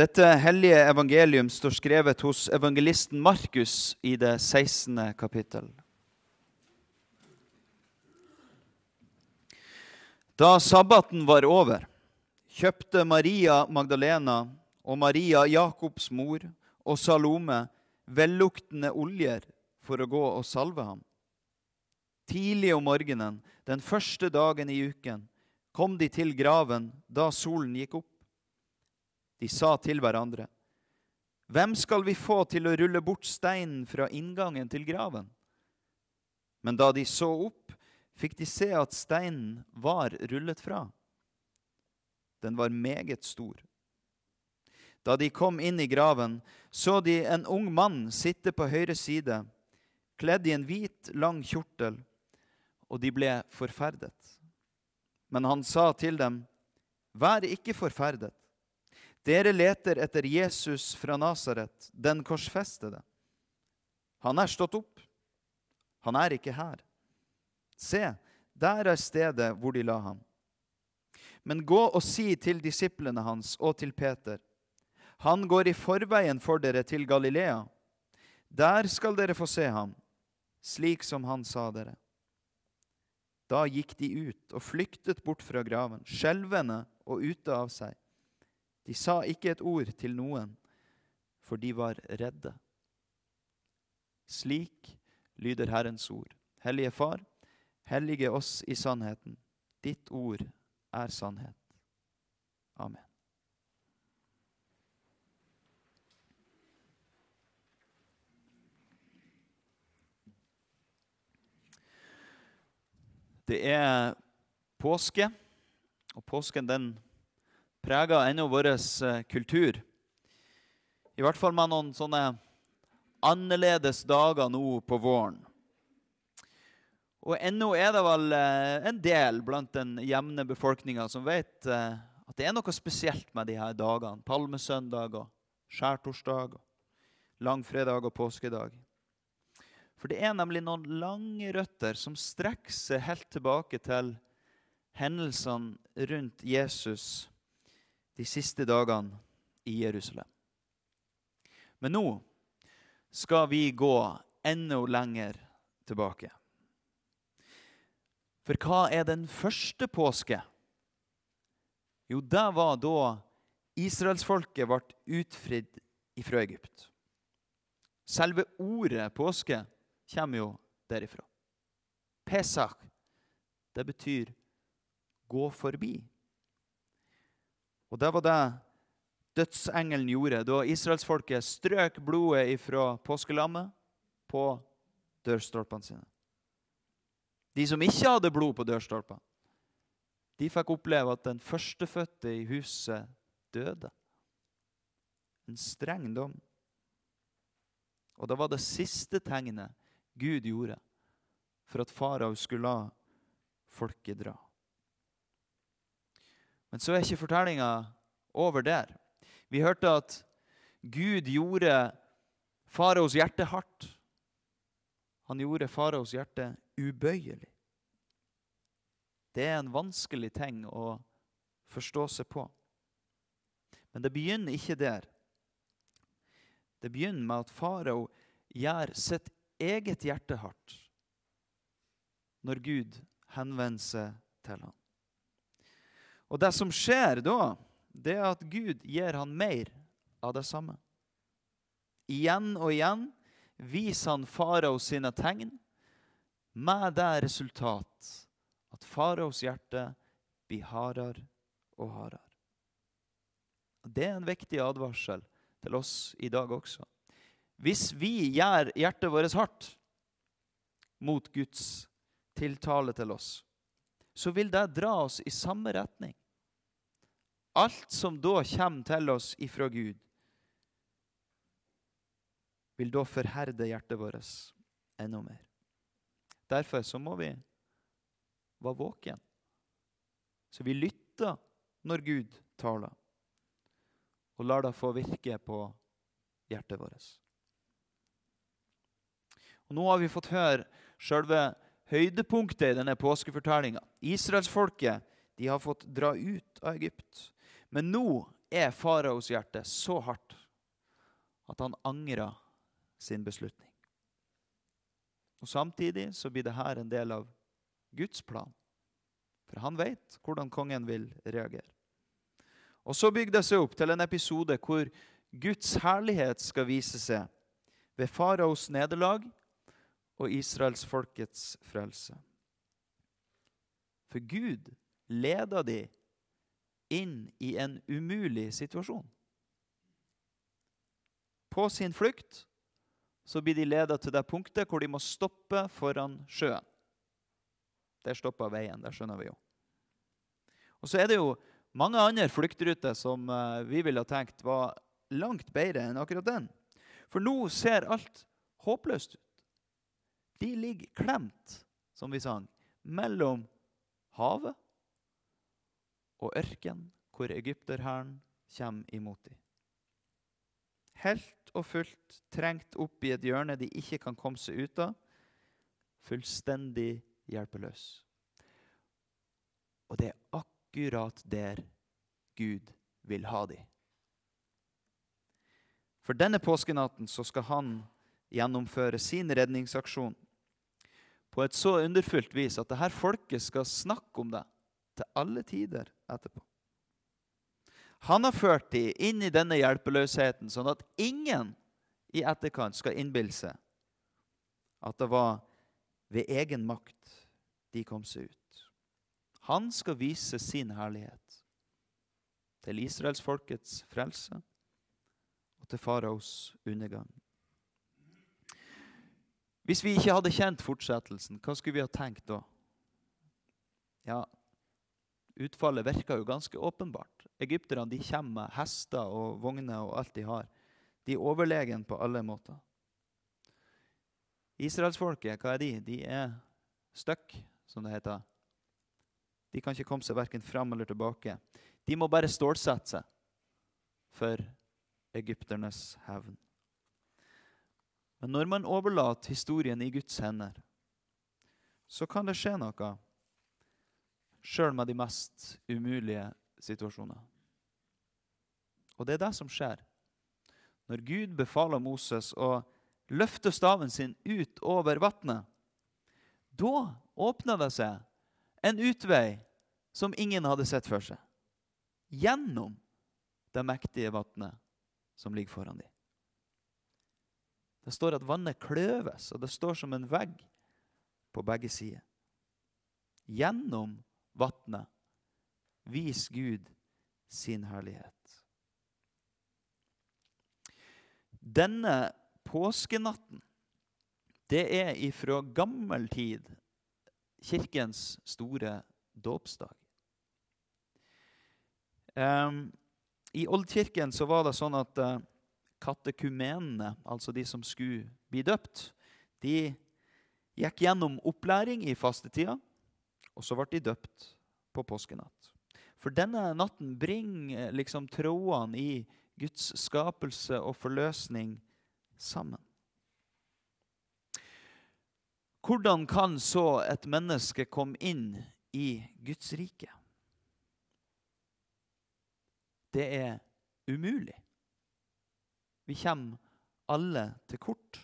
Dette hellige evangelium står skrevet hos evangelisten Markus i det 16. kapittel. Da sabbaten var over, kjøpte Maria Magdalena og Maria Jakobs mor og Salome velluktende oljer for å gå og salve ham. Tidlig om morgenen den første dagen i uken kom de til graven da solen gikk opp. De sa til hverandre, Hvem skal vi få til å rulle bort steinen fra inngangen til graven? Men da de så opp, fikk de se at steinen var rullet fra. Den var meget stor. Da de kom inn i graven, så de en ung mann sitte på høyre side, kledd i en hvit, lang kjortel, og de ble forferdet. Men han sa til dem, Vær ikke forferdet. Dere leter etter Jesus fra Nasaret, den korsfestede. Han er stått opp. Han er ikke her. Se, der er stedet hvor de la ham. Men gå og si til disiplene hans og til Peter. Han går i forveien for dere til Galilea. Der skal dere få se ham, slik som han sa dere. Da gikk de ut og flyktet bort fra graven, skjelvende og ute av seg. De sa ikke et ord til noen, for de var redde. Slik lyder Herrens ord. Hellige Far, hellige oss i sannheten. Ditt ord er sannhet. Amen. Det er påske, og påsken den preger ennå vår eh, kultur. I hvert fall med noen sånne annerledes dager nå på våren. Og ennå er det vel eh, en del blant den jevne befolkninga som vet eh, at det er noe spesielt med de her dagene. Palmesøndag og skjærtorsdag, og langfredag og påskedag. For det er nemlig noen lange røtter som strekker seg helt tilbake til hendelsene rundt Jesus de siste dagene i Jerusalem. Men nå skal vi gå enda lenger tilbake. For hva er den første påske? Jo, det var da israelsfolket ble utfridd fra Egypt. Selve ordet påske kommer jo derifra. Pesach, det betyr gå forbi. Og det var det dødsengelen gjorde da israelsfolket strøk blodet fra påskelammet på dørstolpene sine. De som ikke hadde blod på dørstolpene, de fikk oppleve at den førstefødte i huset døde. En streng dom. Og det var det siste tegnet Gud gjorde for at farao skulle la folket dra. Men så er ikke fortellinga over der. Vi hørte at Gud gjorde faraos hjerte hardt. Han gjorde faraos hjerte ubøyelig. Det er en vanskelig ting å forstå seg på. Men det begynner ikke der. Det begynner med at farao gjør sitt eget hjerte hardt når Gud henvender seg til ham. Og det som skjer da, det er at Gud gir han mer av det samme. Igjen og igjen viser han farao sine tegn, med det resultat at faraos hjerte blir hardere og hardere. Det er en viktig advarsel til oss i dag også. Hvis vi gjør hjertet vårt hardt mot Guds tiltale til oss, så vil det dra oss i samme retning. Alt som da kommer til oss ifra Gud, vil da forherde hjertet vårt enda mer. Derfor så må vi være våken, så vi lytter når Gud taler, og lar det få virke på hjertet vårt. Og Nå har vi fått høre selve høydepunktet i denne påskefortellinga. Israelsfolket de har fått dra ut av Egypt. Men nå er faraos hjerte så hardt at han angrer sin beslutning. Og Samtidig så blir det her en del av Guds plan. For han vet hvordan kongen vil reagere. Og Så bygger det seg opp til en episode hvor Guds herlighet skal vise seg ved faraos nederlag og israelsfolkets frelse. For Gud leder de inn i en umulig situasjon. På sin flukt så blir de ledet til det punktet hvor de må stoppe foran sjøen. Der stoppa veien. Det skjønner vi jo. Og så er det jo mange andre fluktruter som eh, vi ville ha tenkt var langt bedre enn akkurat den. For nå ser alt håpløst ut. De ligger klemt, som vi sang, mellom havet og ørken, hvor egypterhæren kommer imot dem. Helt og fullt trengt opp i et hjørne de ikke kan komme seg ut av. Fullstendig hjelpeløs. Og det er akkurat der Gud vil ha dem. For denne påskenatten så skal han gjennomføre sin redningsaksjon på et så underfullt vis at dette folket skal snakke om det til alle tider etterpå. Han har ført dem inn i denne hjelpeløsheten, sånn at ingen i etterkant skal innbille seg at det var ved egen makt de kom seg ut. Han skal vise sin herlighet til israelsfolkets frelse og til faraos undergang. Hvis vi ikke hadde kjent fortsettelsen, hva skulle vi ha tenkt da? Ja, Utfallet virka jo ganske åpenbart. Egypterne de kommer med hester og vogner og alt de har. De er overlegen på alle måter. Israelsfolket, hva er de? De er stuck, som det heter. De kan ikke komme seg verken fram eller tilbake. De må bare stålsette seg for egypternes hevn. Men når man overlater historien i Guds hender, så kan det skje noe sjøl med de mest umulige situasjoner. Og det er det som skjer. Når Gud befaler Moses å løfte staven sin ut over vannet, da åpner det seg en utvei som ingen hadde sett for seg. Gjennom det mektige vannet som ligger foran dem. Det står at vannet kløves, og det står som en vegg på begge sider. Gjennom vannet vis Gud sin herlighet. Denne påskenatten, det er ifra gammel tid kirkens store dåpsdag. Um, I oldkirken så var det sånn at uh, katekumenene, altså de som skulle bli døpt, de gikk gjennom opplæring i fastetida, og så ble de døpt på påskenatt. For denne natten bringer liksom trådene i Guds skapelse og forløsning sammen. Hvordan kan så et menneske komme inn i Guds rike? Det er umulig. Vi kommer alle til kort.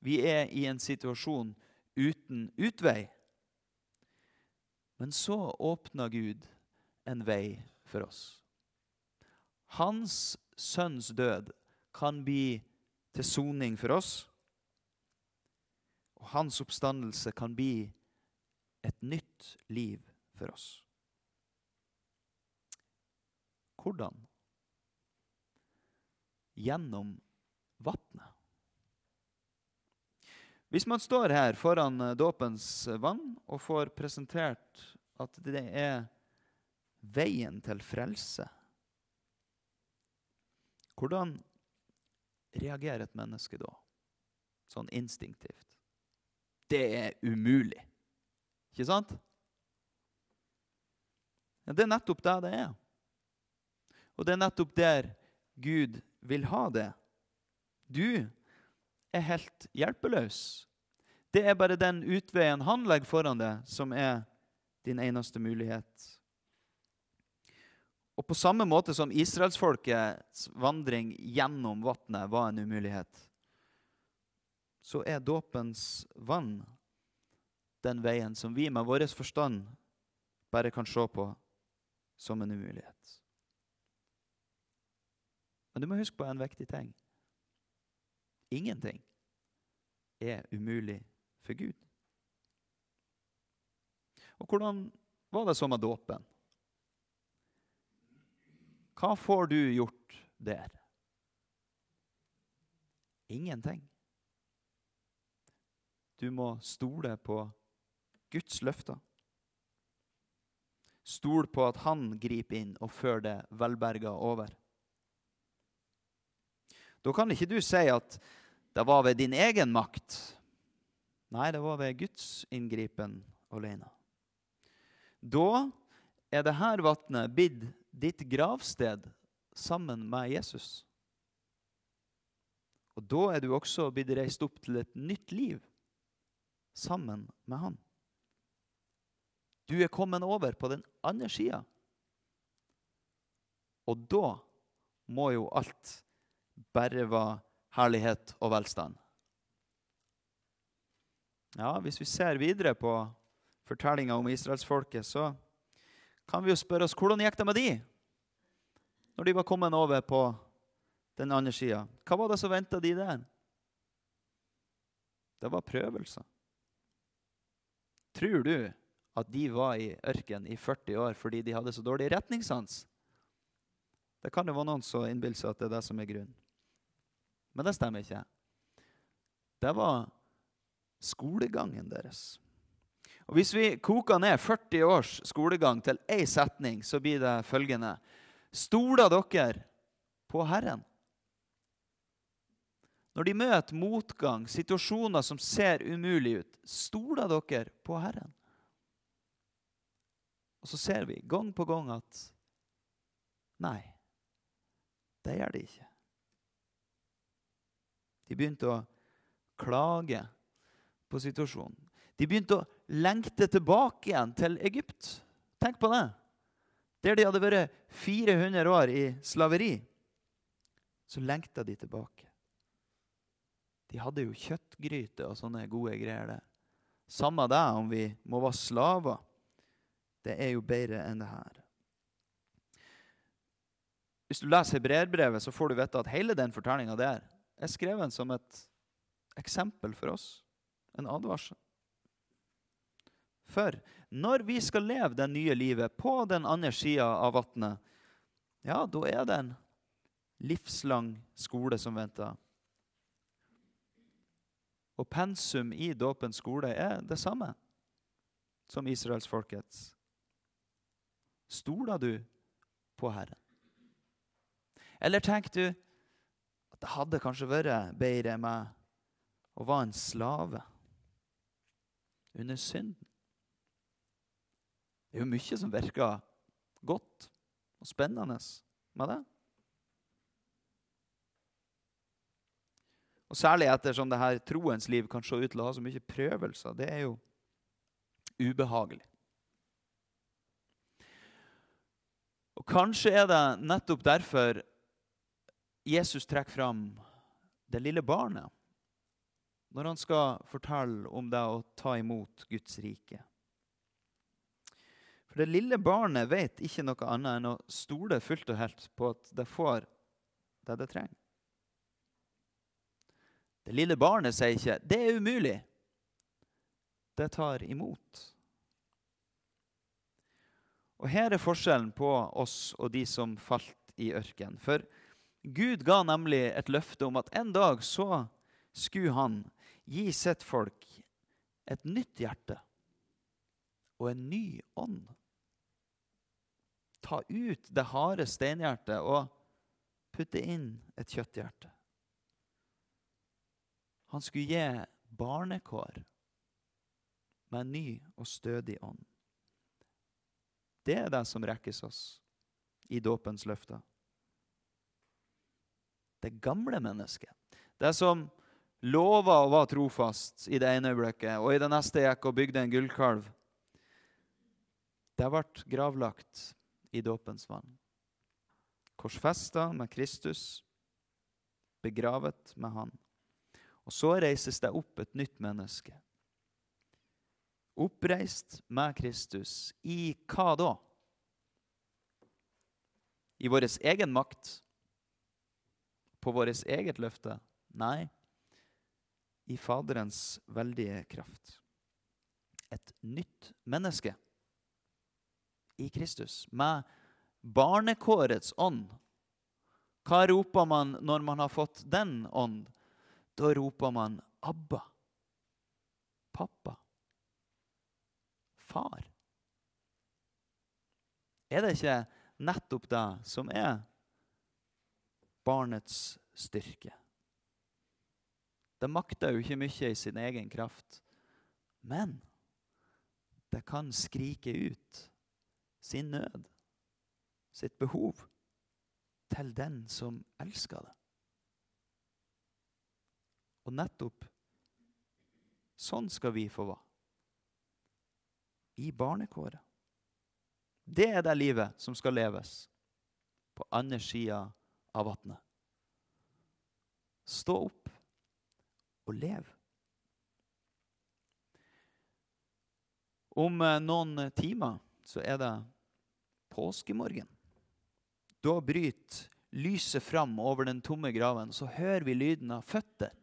Vi er i en situasjon uten utvei. Men så åpna Gud en vei for oss. Hans sønns død kan bli til soning for oss. Og hans oppstandelse kan bli et nytt liv for oss. Hvordan? Gjennom vannet. Hvis man står her foran dåpens vann og får presentert at det er veien til frelse hvordan reagerer et menneske da? Sånn instinktivt. Det er umulig. Ikke sant? Ja, det er nettopp det det er. Og det er nettopp der Gud vil ha det. Du er helt hjelpeløs. Det er bare den utveien han legger foran deg, som er din eneste mulighet. Og på samme måte som israelsfolkets vandring gjennom vannet var en umulighet, så er dåpens vann den veien som vi med vår forstand bare kan se på som en umulighet. Men du må huske på en viktig ting. Ingenting er umulig for Gud. Og hvordan var det så med dåpen? Hva får du gjort der? Ingenting. Du må stole på Guds løfter. Stol på at Han griper inn og fører det velberga over. Da kan ikke du si at det var ved din egen makt. Nei, det var ved Guds inngripen alene. Da er det her vannet blitt ditt gravsted sammen med Jesus. Og da er du også blitt reist opp til et nytt liv sammen med han. Du er kommet over på den andre sida. Og da må jo alt bare var herlighet og velstand. Ja, Hvis vi ser videre på fortellinga om israelsfolket, så kan vi jo spørre oss hvordan gikk det med de når de var kommet over på den andre sida? Hva var det som venta de der? Det var prøvelser. Tror du at de var i ørken i 40 år fordi de hadde så dårlig retningssans? Det kan jo være noen som innbiller seg at det er det som er grunnen. Men det stemmer ikke. Det var skolegangen deres. Og Hvis vi koker ned 40 års skolegang til én setning, så blir det følgende Stoler dere på Herren? Når de møter motgang, situasjoner som ser umulig ut, stoler dere på Herren? Og så ser vi gang på gang at nei, det gjør de ikke. De begynte å klage på situasjonen. De begynte å lengte tilbake igjen til Egypt. Tenk på det. Der de hadde vært 400 år i slaveri, så lengta de tilbake. De hadde jo kjøttgryte og sånne gode greier der. Samme det om vi må være slaver. Det er jo bedre enn det her. Hvis du leser hebreerbrevet, så får du vite at hele den fortellinga der er skrevet som et eksempel for oss. En advarsel. For når vi skal leve det nye livet på den andre sida av vannet, ja, da er det en livslang skole som venter. Og pensum i dåpens skole er det samme som israelsfolkets. Stoler du på Herren? Eller tenker du at det hadde kanskje vært bedre med å være en slave under synden? Det er jo mye som virker godt og spennende med det. Og Særlig ettersom det her troens liv kan se ut til å ha så mye prøvelser. Det er jo ubehagelig. Og Kanskje er det nettopp derfor Jesus trekker fram det lille barnet når han skal fortelle om det å ta imot Guds rike. For det lille barnet vet ikke noe annet enn å stole fullt og helt på at det får det det trenger. Det lille barnet sier ikke 'det er umulig'. Det tar imot. Og Her er forskjellen på oss og de som falt i ørken. For Gud ga nemlig et løfte om at en dag så skulle han gi sitt folk et nytt hjerte og en ny ånd ta ut det harde steinhjertet og putte inn et kjøtthjerte. Han skulle gi barnekår med en ny og stødig ånd. Det er det som rekkes oss i dåpens løfter. Det gamle mennesket, det som lova å være trofast i det ene øyeblikket, og i det neste gikk og bygde en gullkalv, det ble gravlagt i dåpens vann. korsfesta med Kristus, begravet med Han. Og så reises det opp et nytt menneske. Oppreist med Kristus. I hva da? I vår egen makt? På vårt eget løfte? Nei, i Faderens veldige kraft. Et nytt menneske i Kristus, med barnekårets ånd. Hva roper man når man har fått den ånd? Da roper man 'Abba'. Pappa. Far. Er det ikke nettopp det som er barnets styrke? Det makter jo ikke mye i sin egen kraft, men det kan skrike ut sin nød, sitt behov, til den som elsker det. Og nettopp sånn skal vi få være. I barnekåret. Det er det livet som skal leves på andre sida av vannet. Stå opp og lev. Om eh, noen timer så er det påskemorgen. Da bryter lyset fram over den tomme graven. Så hører vi lyden av føtter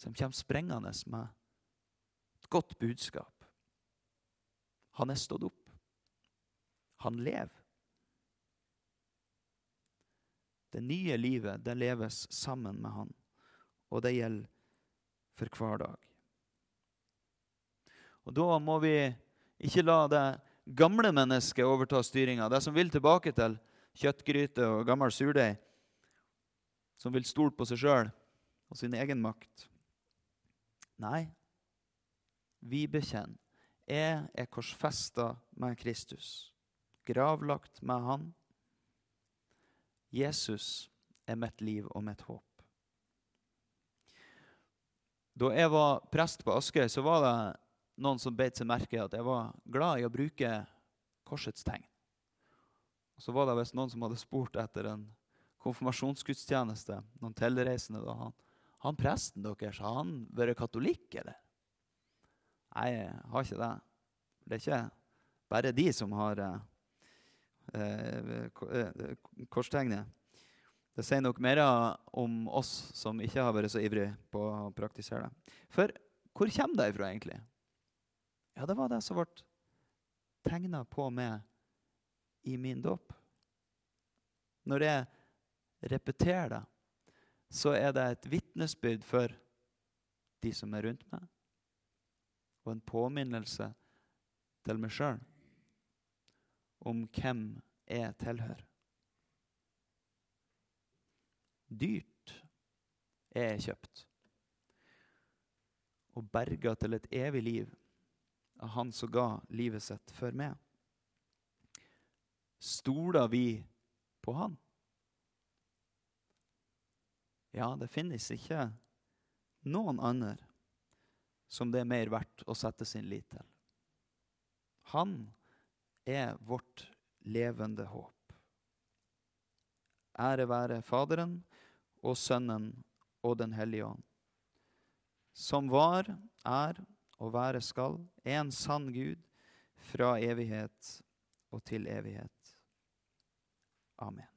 som kommer sprengende med et godt budskap. Han er stått opp. Han lever. Det nye livet det leves sammen med han, og det gjelder for hver dag. Og Da må vi ikke la det gamle mennesket overta styringa. Det som vil tilbake til kjøttgryte og gammel surdeig. Som vil stole på seg sjøl og sin egen makt. Nei, vi bekjenner. Jeg er korsfesta med Kristus, gravlagt med Han. Jesus er mitt liv og mitt håp. Da jeg var prest på Askøy, så var det noen som beit seg merke at jeg var glad i å bruke korsets tegn. Så var det visst noen som hadde spurt etter en konfirmasjonsgudstjeneste. Noen tilreisende. da. Han, han presten deres, har han vært katolikk, eller? Nei, jeg har ikke det. Det er ikke bare de som har eh, korstegnet. Det sier nok mer om oss som ikke har vært så ivrige på å praktisere det. For hvor kommer det ifra, egentlig? Ja, det var det som ble tegna på meg i min dåp. Når jeg repeterer det, så er det et vitnesbyrd for de som er rundt meg, og en påminnelse til meg sjøl om hvem jeg tilhører. Dyrt er jeg kjøpt og berga til et evig liv av Han som ga livet sitt for meg. Stoler vi på Han? Ja, det finnes ikke noen andre som det er mer verdt å sette sin lit til. Han er vårt levende håp. Ære være Faderen og Sønnen og Den hellige ånd, som var, er og være skal, en sann Gud, fra evighet og til evighet. Amen.